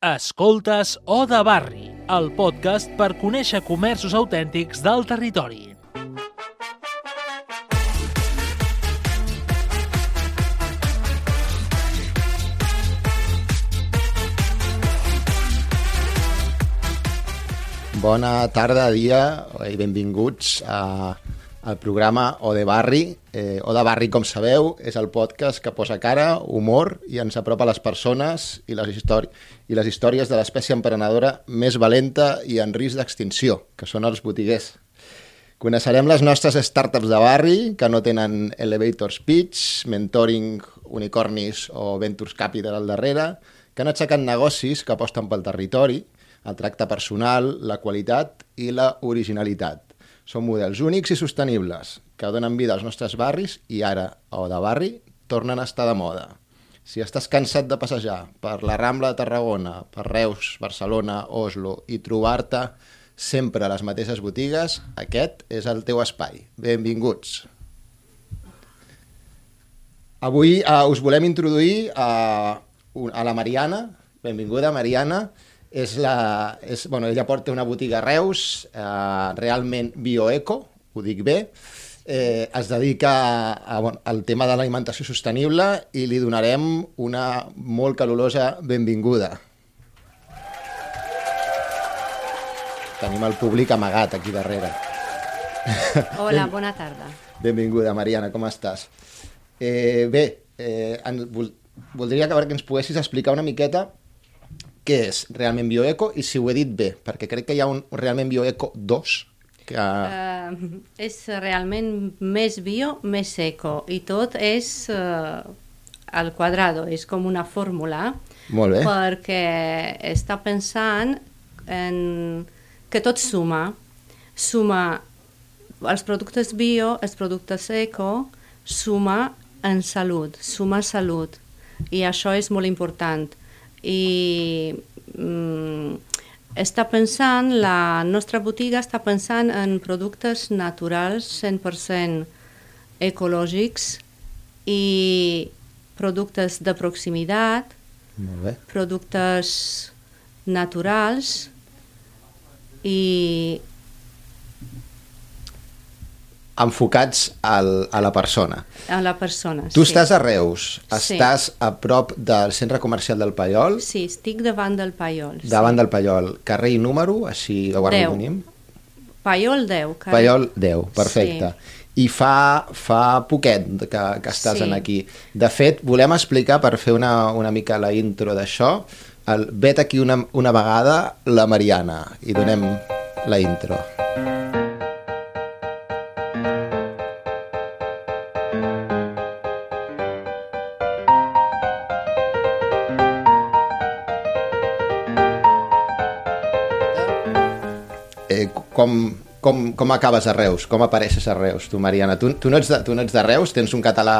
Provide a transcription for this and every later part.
Escoltes O de Barri, el podcast per conèixer comerços autèntics del territori. Bona tarda, dia i benvinguts a, al programa O de Barri. Eh, o de Barri, com sabeu, és el podcast que posa cara, humor i ens apropa a les persones i les, histori i les històries de l'espècie emprenedora més valenta i en risc d'extinció, que són els botiguers. Coneixerem les nostres startups de barri que no tenen elevator speech, mentoring, unicornis o ventures capital al darrere, que han aixecat negocis que aposten pel territori, el tracte personal, la qualitat i la originalitat. Són models únics i sostenibles que donen vida als nostres barris i ara, o de barri, tornen a estar de moda. Si estàs cansat de passejar per la Rambla de Tarragona, per Reus, Barcelona, Oslo i trobar-te sempre a les mateixes botigues, aquest és el teu espai. Benvinguts. Avui uh, us volem introduir a, a la Mariana. Benvinguda, Mariana. És la, és, bueno, ella porta una botiga a Reus, eh, realment bioeco, ho dic bé, eh, es dedica a, a, bueno, al tema de l'alimentació sostenible i li donarem una molt calorosa benvinguda. Tenim el públic amagat aquí darrere. Hola, bona tarda. Benvinguda, Mariana, com estàs? Eh, bé, eh, en, vol, voldria que, que ens poguessis explicar una miqueta què és realment bioeco i si ho he dit bé, perquè crec que hi ha un realment bioeco 2 que... Uh, és realment més bio, més eco i tot és uh, al quadrado, és com una fórmula Molt bé. perquè està pensant en que tot suma suma els productes bio, els productes eco suma en salut, suma salut i això és molt important i mm, està pensant, la nostra botiga està pensant en productes naturals 100% ecològics i productes de proximitat, Molt bé. productes naturals i enfocats al, a la persona. a la persona. Tu sí. estàs a Reus, Sí. estàs a prop del centre comercial del Paiol, Sí, estic davant del Paiol. davant sí. del Paiol, carrer i número, així ho arrodonim. Paiol 10. carrer- Paiol 10, perfecte. I fa, fa poquet que, que estàs Sí. en aquí. De fet, volem explicar, per fer una, una mica la intro d'això, el, vet aquí una, una vegada la Mariana i donem la intro. Eh, com, com, com acabes a Reus? Com apareixes a Reus, tu, Mariana? Tu, tu, no ets de, tu no ets de Reus? Tens un català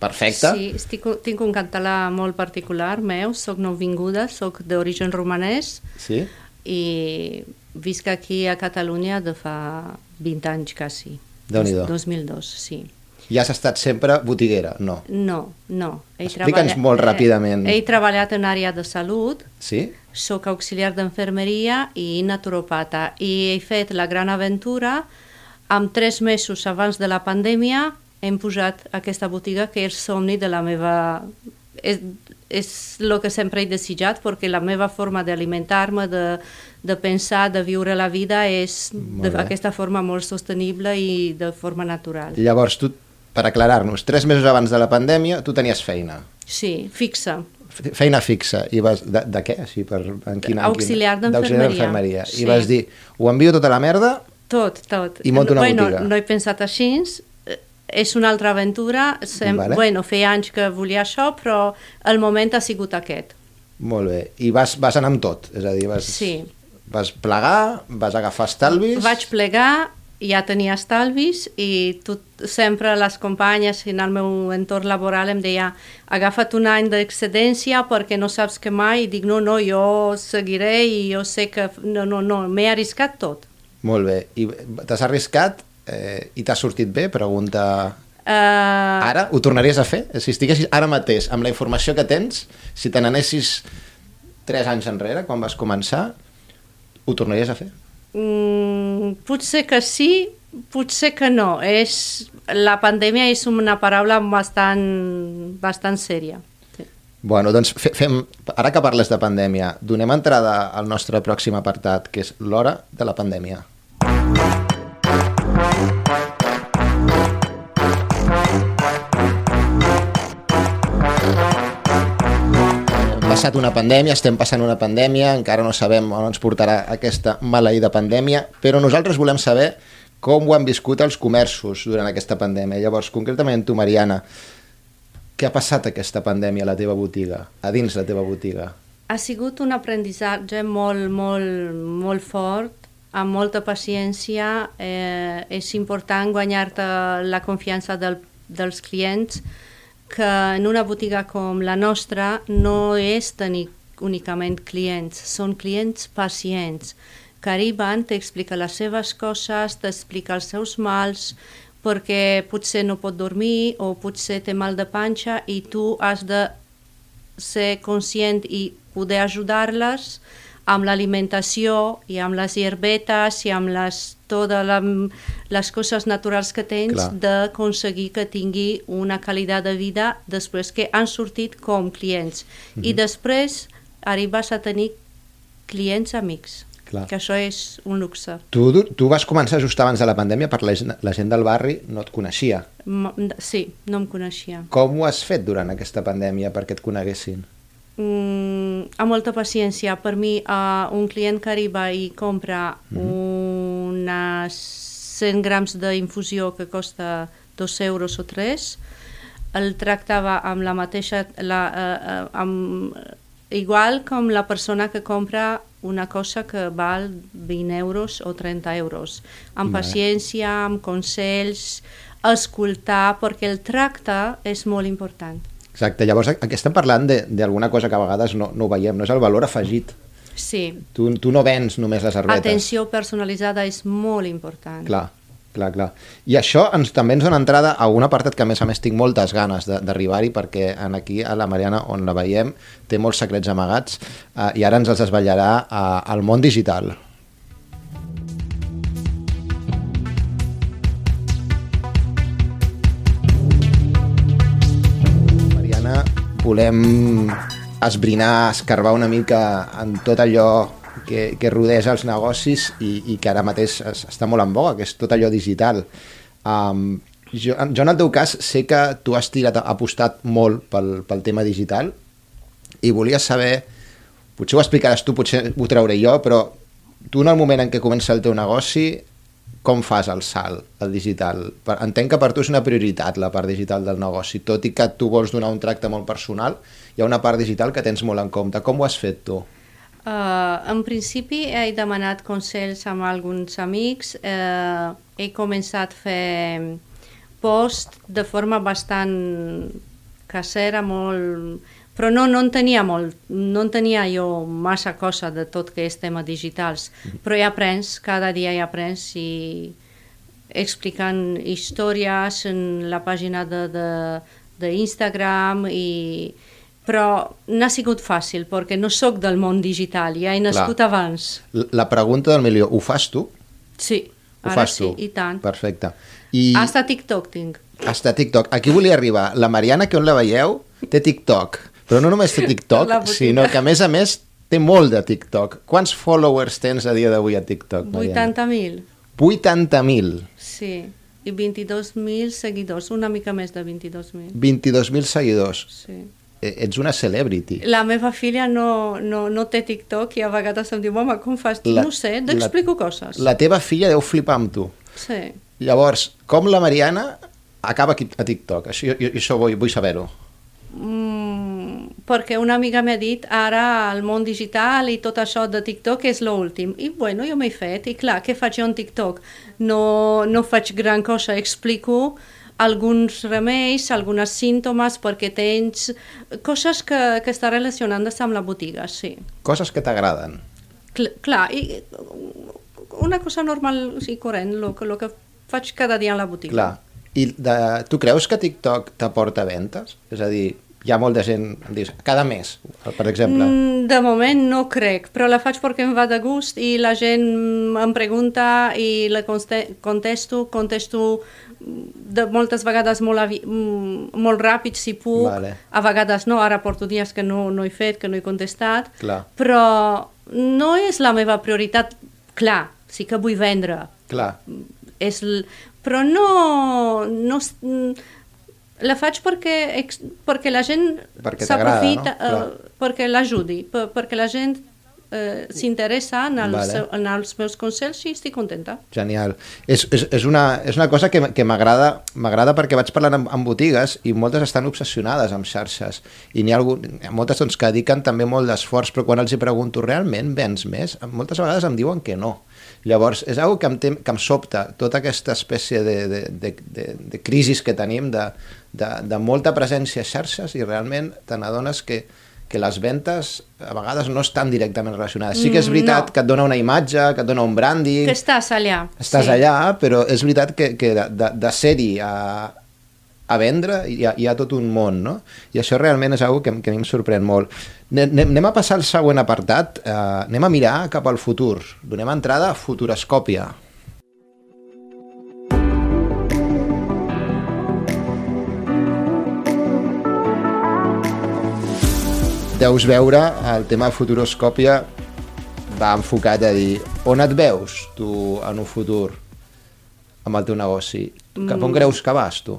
perfecte? Sí, estic, tinc un català molt particular meu, soc nouvinguda, soc d'origen romanès Sí? i visc aquí a Catalunya de fa 20 anys quasi. Déu-n'hi-do. 2002, sí. I has estat sempre botiguera? No. No, no. Explica'ns molt ràpidament. He, he treballat en àrea de salut, Sí? soc auxiliar d'enfermeria i naturopata i he fet la gran aventura amb tres mesos abans de la pandèmia hem posat aquesta botiga que és somni de la meva... És, és el que sempre he desitjat perquè la meva forma d'alimentar-me, de, de pensar, de viure la vida és d'aquesta forma molt sostenible i de forma natural. Llavors, tu, per aclarar-nos, tres mesos abans de la pandèmia, tu tenies feina. Sí, fixa. Fe- Feina fixa. I vas, de, de què? Així, per, en quina, Auxiliar d'enfermeria. d'enfermeria. Sí. I vas dir, ho envio tota la merda Tot, tot. I munta una bueno, botiga. No he pensat així, eh, és una altra aventura, sem Vale. bueno, feia anys que volia això, però el moment ha sigut aquest. Molt bé. I vas, vas anar amb tot? És a dir, vas, Sí. vas plegar, vas agafar estalvis... Vaig plegar, ja tenia estalvis i tot, sempre les companyes en el meu entorn laboral em deia agafa't un any d'excedència perquè no saps què mai, i dic no, no, jo seguiré i jo sé que no, no, no, m'he arriscat tot. Molt bé. I t'has arriscat eh, i t'ha sortit bé? Pregunta... Uh, Ara ho tornaries a fer? Si estiguessis ara mateix amb la informació que tens, si te n'anessis tres anys enrere, quan vas començar, ho tornaries a fer? Mm, potser que sí, potser que no. És, la pandèmia és una paraula bastant, bastant sèria. Sí. Bueno, doncs fe, fem, ara que parles de pandèmia, donem entrada al nostre pròxim apartat, que és l'hora de la pandèmia. Passat una pandèmia, estem passant una pandèmia, encara no sabem on ens portarà aquesta maleïda pandèmia, però nosaltres volem saber com ho han viscut els comerços durant aquesta pandèmia. Llavors, concretament tu, Mariana, què ha passat aquesta pandèmia a la teva botiga, a dins la teva botiga? Ha sigut un aprenentatge molt, molt, molt fort, amb molta paciència. Eh, és important guanyar-te la confiança del, dels clients, que en una botiga com la nostra no és tenir únicament clients, són clients pacients. Que arriben, t'explica les seves coses, t'explica els seus mals, perquè potser no pot dormir o potser té mal de panxa i tu has de ser conscient i poder ajudar-les amb l'alimentació i amb les hierbetes i amb les, totes la, les coses naturals que tens d'aconseguir que tingui una qualitat de vida després que han sortit com clients. Mm -hmm. I després arribes a tenir clients amics, Clar. que això és un luxe. Tu, tu vas començar just abans de la pandèmia per la, gent- la gent del barri no et coneixia. M- Sí, no em coneixia. Com ho has fet durant aquesta pandèmia perquè et coneguessin? Mm, amb molta paciència. Per mi, uh, un client que arriba i compra mm -hmm. unes 100 grams d'infusió que costa 2 euros o 3, el tractava amb la mateixa... La, uh, uh, amb, igual com la persona que compra una cosa que val 20 euros o 30 euros. Amb paciència, amb consells, escoltar, perquè el tracte és molt important. Exacte, llavors aquí estem parlant de- d'alguna cosa que a vegades no, no veiem, no és el valor afegit. Sí, Tu, tu no vens només les herbetes. Atenció personalitzada és molt important. Clar, clar, clar. I això ens, també ens dona entrada a un apartat que a més a més tinc moltes ganes de- d'arribar-hi perquè en aquí a la Mariana on la veiem té molts secrets amagats eh, i ara ens els desvetllarà eh, al món digital. Volem esbrinar, escarbar una mica en tot allò que, que rodeja els negocis i, i que ara mateix es, està molt en boga, que és tot allò digital. Um, jo, jo en el teu cas sé que tu has tirat, apostat molt pel, pel tema digital i volia saber, potser ho explicaràs tu, potser ho trauré jo, però tu en el moment en què comença el teu negoci, com fas el salt al digital? Entenc que per tu és una prioritat la part digital del negoci, tot i que tu vols donar un tracte molt personal, hi ha una part digital que tens molt en compte. Com ho has fet tu? Uh, en principi he demanat consells amb alguns amics, uh, he començat a fer post de forma bastant casera, molt... però no, no en tenia molt, no en tenia jo massa cosa de tot que és tema digitals, però ja aprens, cada dia ja aprens i explicant històries en la pàgina de, de, de Instagram i però no ha sigut fàcil perquè no sóc del món digital, ja he nascut Clar. abans. La pregunta del milió, ho fas tu? Sí, Ho ara fas sí, tu? i tant. Perfecte. I Hasta TikTok tinc. hasta TikTok. Aquí volia arribar. La Mariana, que on la veieu, té TikTok. Però no només té TikTok, sinó que a més a més té molt de TikTok. Quants followers tens a dia d'avui a TikTok, Mariana? 80.000, 80.000. sí. I 22.000 seguidors, una mica més de 22.000. 22.000 seguidors. Sí. Eh, Ets una celebrity. La meva filla no, no, no té TikTok i a vegades em diu, mama, com fas? La- no sé, t'explico coses. La teva filla deu flipar amb tu. Sí. Llavors, com la Mariana acaba aquí a TikTok? Això, jo, això vull, vull saber-ho. Mm, perquè una amiga m'ha dit ara el món digital i tot això de TikTok és l'últim. I bueno, jo m'he fet, i clar, què faig jo en TikTok? No, no faig gran cosa, explico alguns remeis, algunes símptomes, perquè tens coses que, que està relacionant-se amb la botiga, sí. Coses que t'agraden. Cl clar, i una cosa normal i corrent, el que, lo que faig cada dia a la botiga. Clar. I de, tu creus que TikTok t'aporta ventes? És a dir, hi ha molta gent, em dius, cada mes, per exemple. Mm, De moment no crec, però la faig perquè em va de gust i la gent em pregunta i la contesto, contesto de moltes vegades molt, avi, mm, molt ràpid si puc, Vale. a vegades no, ara porto dies que no, no he fet, que no he contestat, Clar. però no és la meva prioritat, clar, sí que vull vendre, Clar, és, però no, no mm, la faig perquè, ex- perquè la gent s'aprofita, no? Eh, perquè l'ajudi, per, perquè la gent eh, s'interessa en, els, Vale. en els meus consells i estic contenta. genial. És, és, és, una, és una cosa que, que m'agrada m'agrada perquè vaig parlant amb, amb botigues i moltes estan obsessionades amb xarxes i n'hi ha, algun, ha moltes doncs, que dediquen també molt d'esforç, però quan els hi pregunto realment vens més? Moltes vegades em diuen que no. Llavors, és una que em, que em sobta tota aquesta espècie de, de, de, de, de crisis que tenim de, de, de molta presència a xarxes i realment te n'adones que, que les ventes a vegades no estan directament relacionades. Sí que és Mm, veritat no. que et dona una imatge, que et dona un branding, Que estàs allà. estàs sí. allà, però és veritat que, que de, de, de ser-hi a, a vendre hi ha, hi ha tot un món, no? I això realment és una que, que a mi em sorprèn molt. Ne- ne- Anem a passar al següent apartat, eh, anem a mirar cap al futur. Donem entrada a Futuroscòpia. Deus veure el tema Futuroscòpia va enfocat a dir on et veus tu en un futur amb el teu negoci? Cap on creus que vas tu?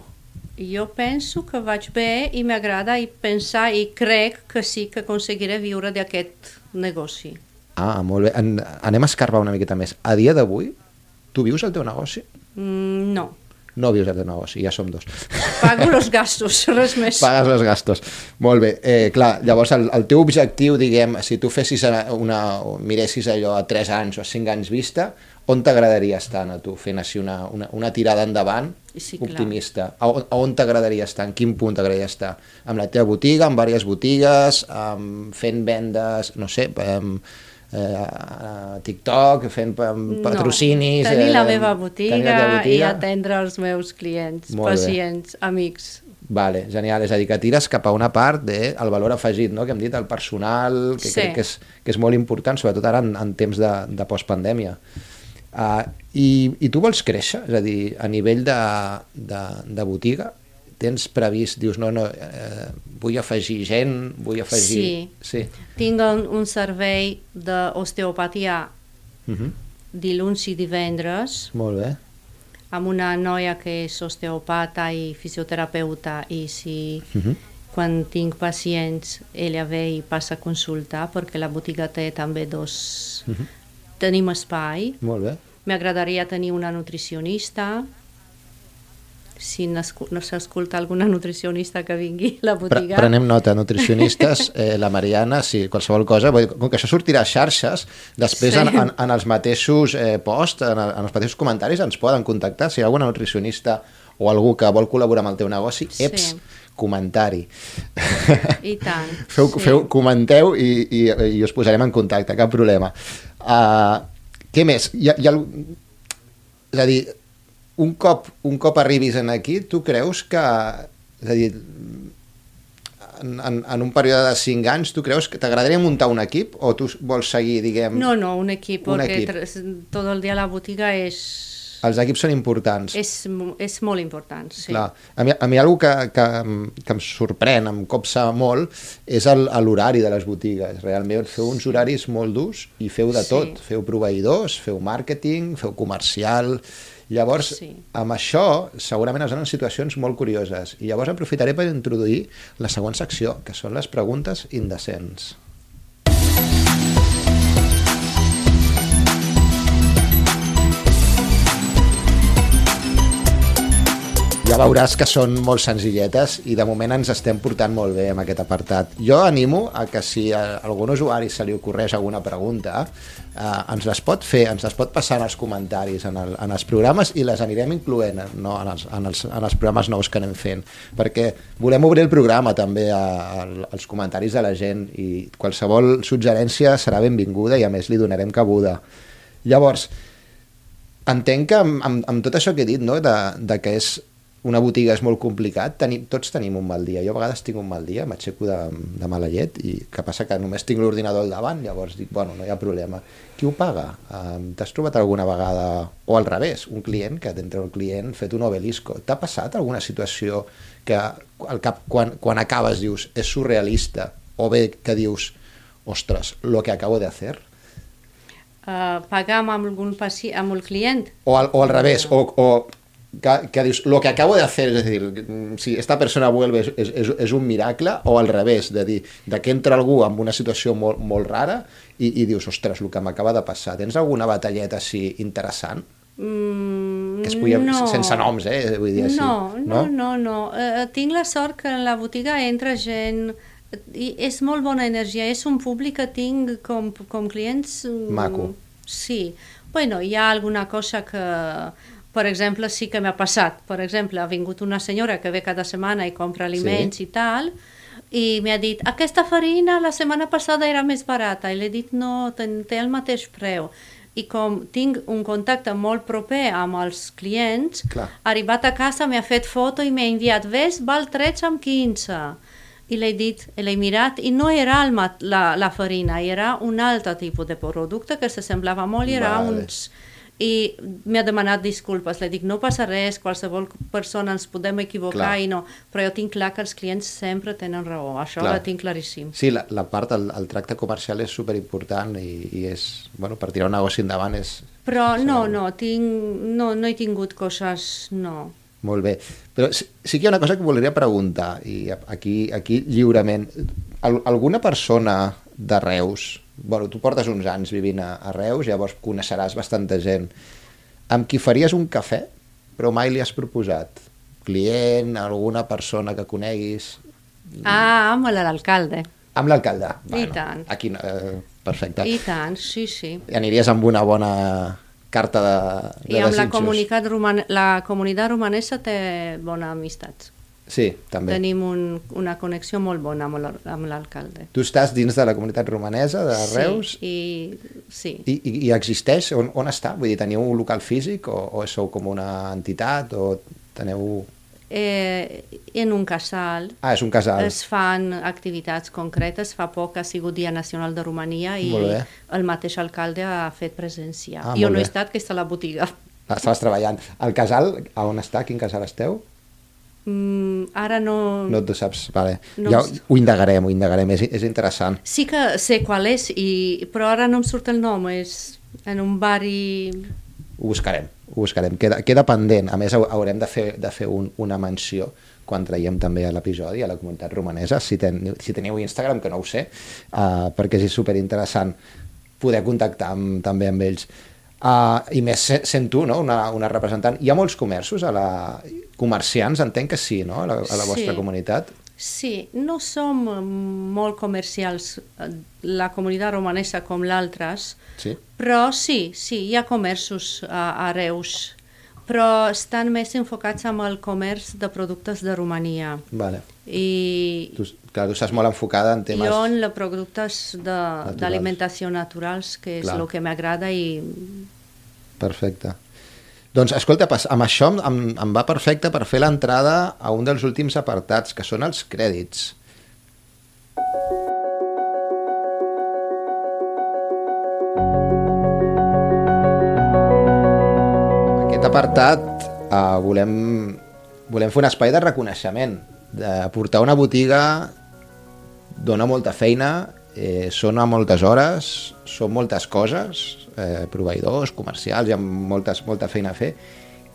Jo penso que vaig bé i m'agrada i pensar i crec que sí que aconseguiré viure d'aquest negoci. Ah, molt bé. En, anem a escarbar una miqueta més. A dia d'avui, tu vius el teu negoci? Mm, no, No vius el teu negoci, ja som dos. pago els gastos, res més. Pagues els gastos. Molt bé. Eh, clar, llavors el, el teu objectiu, diguem, si tu fessis una, o miressis allò a 3 anys o a 5 anys vista, on t'agradaria estar a tu, fent així una, una, una tirada endavant Sí, clar. optimista? A, on- on t'agradaria estar? En quin punt t'agradaria estar? Amb la teva botiga, amb diverses botigues, amb, fent vendes, no sé, amb, eh, a TikTok, fent patrocinis... No, tenir la eh, meva botiga, la teva i botiga. atendre els meus clients, Molt bé. pacients, amics. Vale, genial. És a dir, que tires cap a una part del de, valor afegit, no? que hem dit, el personal, que Sí. crec que és, que és molt important, sobretot ara en, en temps de, de postpandèmia. Uh, i, I tu vols créixer? És a dir, a nivell de, de, de botiga, tens previst, dius, no, no, eh, vull afegir gent, vull afegir... Sí. sí. Tinc un, un servei d'osteopatia Uh -huh. dilluns i divendres Molt bé. amb una noia que és osteopata i fisioterapeuta i si Uh -huh. quan tinc pacients ella ve i passa a consultar perquè la botiga té també dos... Uh -huh. Tenim espai. Molt bé. M'agradaria tenir una nutricionista. Si no s'escolta alguna nutricionista que vingui a la Pre botiga. prenem nota, nutricionistes, eh, la Mariana, sí, qualsevol cosa, vull dir, com que això sortirà a xarxes, després Sí. en, en, en els mateixos eh, posts, en, en els mateixos comentaris ens poden contactar, si hi ha alguna nutricionista o algú que vol col·laborar amb el teu negoci, Sí. eps, comentari. I tant. feu, sí. feu, comenteu i, i, i us posarem en contacte, cap problema. Uh, què més? Hi ha, hi ha, és a dir, un cop, un cop arribis en aquí, tu creus que... És a dir, en, en, en un període de 5 anys, tu creus que t'agradaria muntar un equip o tu vols seguir, diguem... No, no, un equip, Un porque equip. todo el día la botiga es, Els equips són importants. és, és molt important, sí. Clar. A mi, a mi una que, que, que em sorprèn, em copsa molt, és l'horari de les botigues. Realment feu uns horaris molt durs i feu de Sí. tot. Feu proveïdors, feu màrqueting, feu comercial... Llavors, Sí. amb això, segurament es donen situacions molt curioses. I llavors aprofitaré per introduir la següent secció, que són les preguntes indecents. Ja veuràs que són molt senzilletes i de moment ens estem portant molt bé amb aquest apartat. Jo animo a que si a algun usuari se li ocorreix alguna pregunta, eh, ens les pot fer, ens les pot passar en els comentaris, en, el, en els programes i les anirem incloent no, en, els, en, els, en els programes nous que anem fent, perquè volem obrir el programa també a, a, als comentaris de la gent i qualsevol suggerència serà benvinguda i a més li donarem cabuda. Llavors, entenc que amb, amb, amb tot això que he dit, no? de, de que és una botiga és molt complicat, tenim, tots tenim un mal dia. Jo a vegades tinc un mal dia, m'aixeco de, de mala llet i que passa que només tinc l'ordinador al davant, llavors dic, bueno, no hi ha problema. Qui ho paga? Um, T'has trobat alguna vegada, o al revés, un client que d'entre el client fet un obelisco. T'ha passat alguna situació que al cap, quan, quan acabes dius és surrealista o bé que dius ostres, lo que acabo de hacer? Uh, pagar amb algun paci amb el client? O al, o al revés, o, o que, dius, lo que acabo de hacer, és a dir, si esta persona vuelve és, és, és un miracle, o al revés, de dir, de que entra algú amb una situació molt, molt rara i, i dius, ostres, el que m'acaba de passar. Tens alguna batalleta així interessant? Mm, Que es podia, no. sense noms, eh? Vull dir, així, No, no, no, no. Uh, tinc la sort que en la botiga entra gent i és molt bona energia, és un públic que tinc com, com clients... mm, Maco. Sí. Bueno, hi ha alguna cosa que, per exemple, sí que m'ha passat. Per exemple, ha vingut una senyora que ve cada setmana i compra aliments Sí. i tal, i m'ha dit, aquesta farina la setmana passada era més barata, i l'he dit, no, té, el mateix preu. I com tinc un contacte molt proper amb els clients, Clar. arribat a casa m'ha fet foto i m'ha enviat, ves, val 13 amb 15. I l'he dit, l'he mirat, i no era el la, la farina, era un altre tipus de producte que se semblava molt, i era Vale. uns... I m'ha demanat disculpes, li dic, no passa res, qualsevol persona ens podem equivocar Clar. i no, però jo tinc clar que els clients sempre tenen raó, això Clar. ho tinc claríssim. Sí, la, la part, el, el tracte comercial és superimportant i, i és, bueno, per tirar un negoci endavant és Però no, no, tinc, no, no he tingut coses, no. molt bé. Però sí, sí que hi ha una cosa que voldria preguntar, i aquí, aquí lliurement. Al, alguna persona de Reus, bueno, tu portes uns anys vivint a, a Reus, llavors coneixeràs bastanta gent, amb qui faries un cafè, però mai li has proposat? Client, alguna persona que coneguis? Ah, amb l'alcalde. Amb l'alcalde. I tant. Aquí, eh, perfecte. I tant, sí, sí. I aniries amb una bona carta de, de I amb la desitjos. comunitat, roman la comunitat romanesa té bona amistat. Sí, també. Tenim un, una connexió molt bona amb l'al- amb l'alcalde. Tu estàs dins de la comunitat romanesa de Reus Sí, i, sí. i, i, i existeix? On, on està? Vull dir, teniu un local físic o, o sou com una entitat o teniu... Eh, en un casal Ah, és un casal. es fan activitats concretes. Fa poc ha sigut Dia Nacional de Romania i el mateix alcalde ha fet presència. Ah, jo no he estat, que està a la botiga. Estaves treballant. El casal, on està? Quin casal esteu? Mm, ara no... No tu saps, vale. No ja ho indagarem, ho indagarem, és, és interessant. Sí que sé qual és, i, però ara no em surt el nom. És en un barri... Ho buscarem, ho buscarem. Queda, queda pendent. A més, hau- haurem de fer, de fer un, una menció quan traiem també a l'episodi a la comunitat romanesa, si, ten, si teniu Instagram, que no ho sé, uh, perquè és superinteressant poder contactar amb, també amb ells. Uh, I més se- sent tu, no?, una, una representant. Hi ha molts comerços, a la... comerciants, entenc que sí, no?, a la, a la vostra Sí. comunitat. Sí, no som eh, molt comercials, eh, la comunitat romanesa com l'altres, Sí? però sí, sí, hi ha comerços a, a Reus, però estan més enfocats amb el comerç de productes de Romania. Vale. I Tu, clar, tu estàs molt enfocada en temes... jo en els productes de- d'alimentació naturals, que és Clar. el que m'agrada i Perfecte. Doncs, escolta, pas, amb això em, em, em va perfecte per fer l'entrada a un dels últims apartats, que són els crèdits. Aquest apartat eh, volem, volem fer un espai de reconeixement, de portar una botiga dona molta feina, eh, sona moltes hores, són moltes coses, eh, proveïdors, comercials, hi ha moltes, molta feina a fer,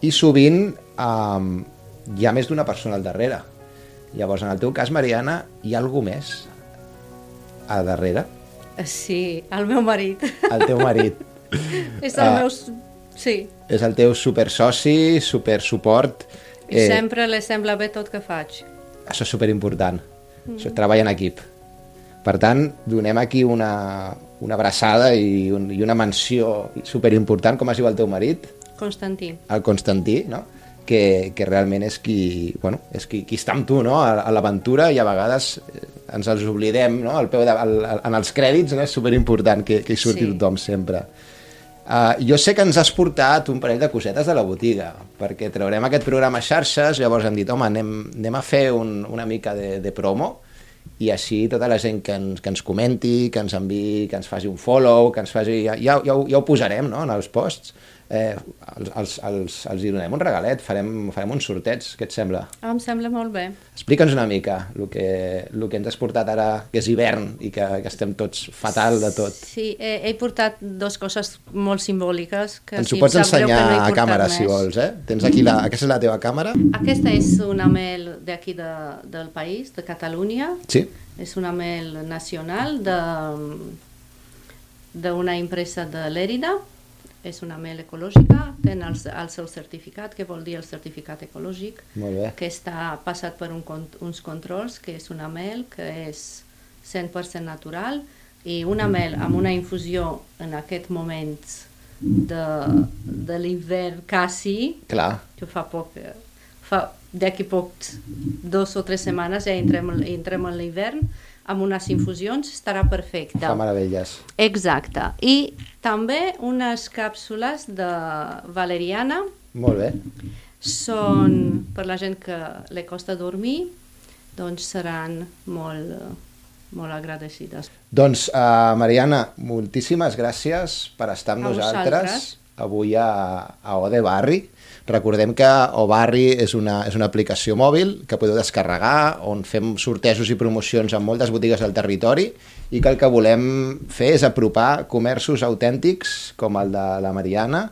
i sovint eh, hi ha més d'una persona al darrere. Llavors, en el teu cas, Mariana, hi ha algú més a darrere? sí, el meu marit. El teu marit. és el Ah. meu... Sí, És el teu super soci, super suport. i sempre li sembla bé tot que faig. Això és superimportant. Mm. Això és treball en equip. Per tant, donem aquí una, una abraçada i, un, i una menció superimportant, com es diu el teu marit, Constantí. el Constantí, no? que, que realment és qui, bueno, és qui, qui està amb tu no? a, a l'aventura i a vegades eh, ens els oblidem no? al peu de, al, al, en els crèdits, no? és superimportant que, que hi surti Sí. tothom sempre. Uh, jo sé que ens has portat un parell de cosetes de la botiga, perquè traurem aquest programa a xarxes, llavors hem dit, home, anem, anem a fer un, una mica de, de promo, i així tota la gent que ens, que ens comenti, que ens enviï, que ens faci un follow, que ens faci... Ja, ja, ja, ho, ja ho posarem no, en els posts, eh, els, els, els, els hi donem un regalet, farem, farem uns sortets, què et sembla? Em sembla molt bé. Explica'ns una mica el que, el que ens has portat ara, que és hivern i que, que estem tots fatal de tot. Sí, he, he portat dues coses molt simbòliques. Que Ens ho pots ensenyar no a càmera, més. si vols, eh? Tens aquí la... Aquesta és la teva càmera? Aquesta és una mel d'aquí de, del país, de Catalunya. Sí. És una mel nacional de d'una empresa de Lérida. És una mel ecològica, té el, el seu certificat, que vol dir el certificat ecològic, Molt bé. que està passat per un, uns controls, que és una mel que és 100% natural i una mel amb una infusió en aquest moment de, de l'hivern quasi, Clar. que fa poc, fa d'aquí poc, dos o tres setmanes ja entrem, entrem en l'hivern, amb unes infusions estarà perfecte. Fa meravelles. Exacte. I també unes càpsules de valeriana Molt bé. són, per la gent que li costa dormir, doncs seran molt, molt agradecides. Doncs, uh, Mariana, moltíssimes gràcies per estar amb A nosaltres vosaltres. avui a, a Ode Barri. Recordem que Obarri és una, és una aplicació mòbil que podeu descarregar, on fem sortejos i promocions en moltes botigues del territori i que el que volem fer és apropar comerços autèntics com el de la Mariana,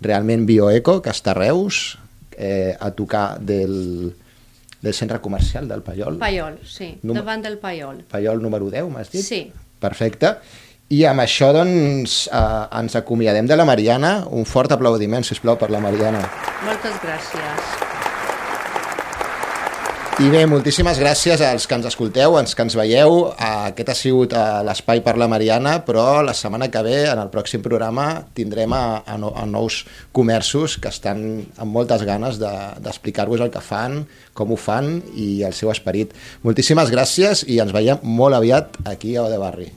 realment bioeco, que està a Reus, eh, a tocar del, del centre comercial del Paiol. Paiol, sí, Num- davant del Paiol. Paiol número 10, m'has dit? Sí. Perfecte. I amb això, doncs, eh, ens acomiadem de la Mariana. Un fort aplaudiment, si plau, per la Mariana. Moltes gràcies. I bé, moltíssimes gràcies als que ens escolteu, als que ens veieu. Eh, Aquest ha sigut eh, l'espai per la Mariana, però la setmana que ve, en el pròxim programa, tindrem a, a, no, a nous comerços que estan amb moltes ganes de- d'explicar-vos el que fan, com ho fan i el seu esperit. Moltíssimes gràcies i ens veiem molt aviat aquí a Ode Barri.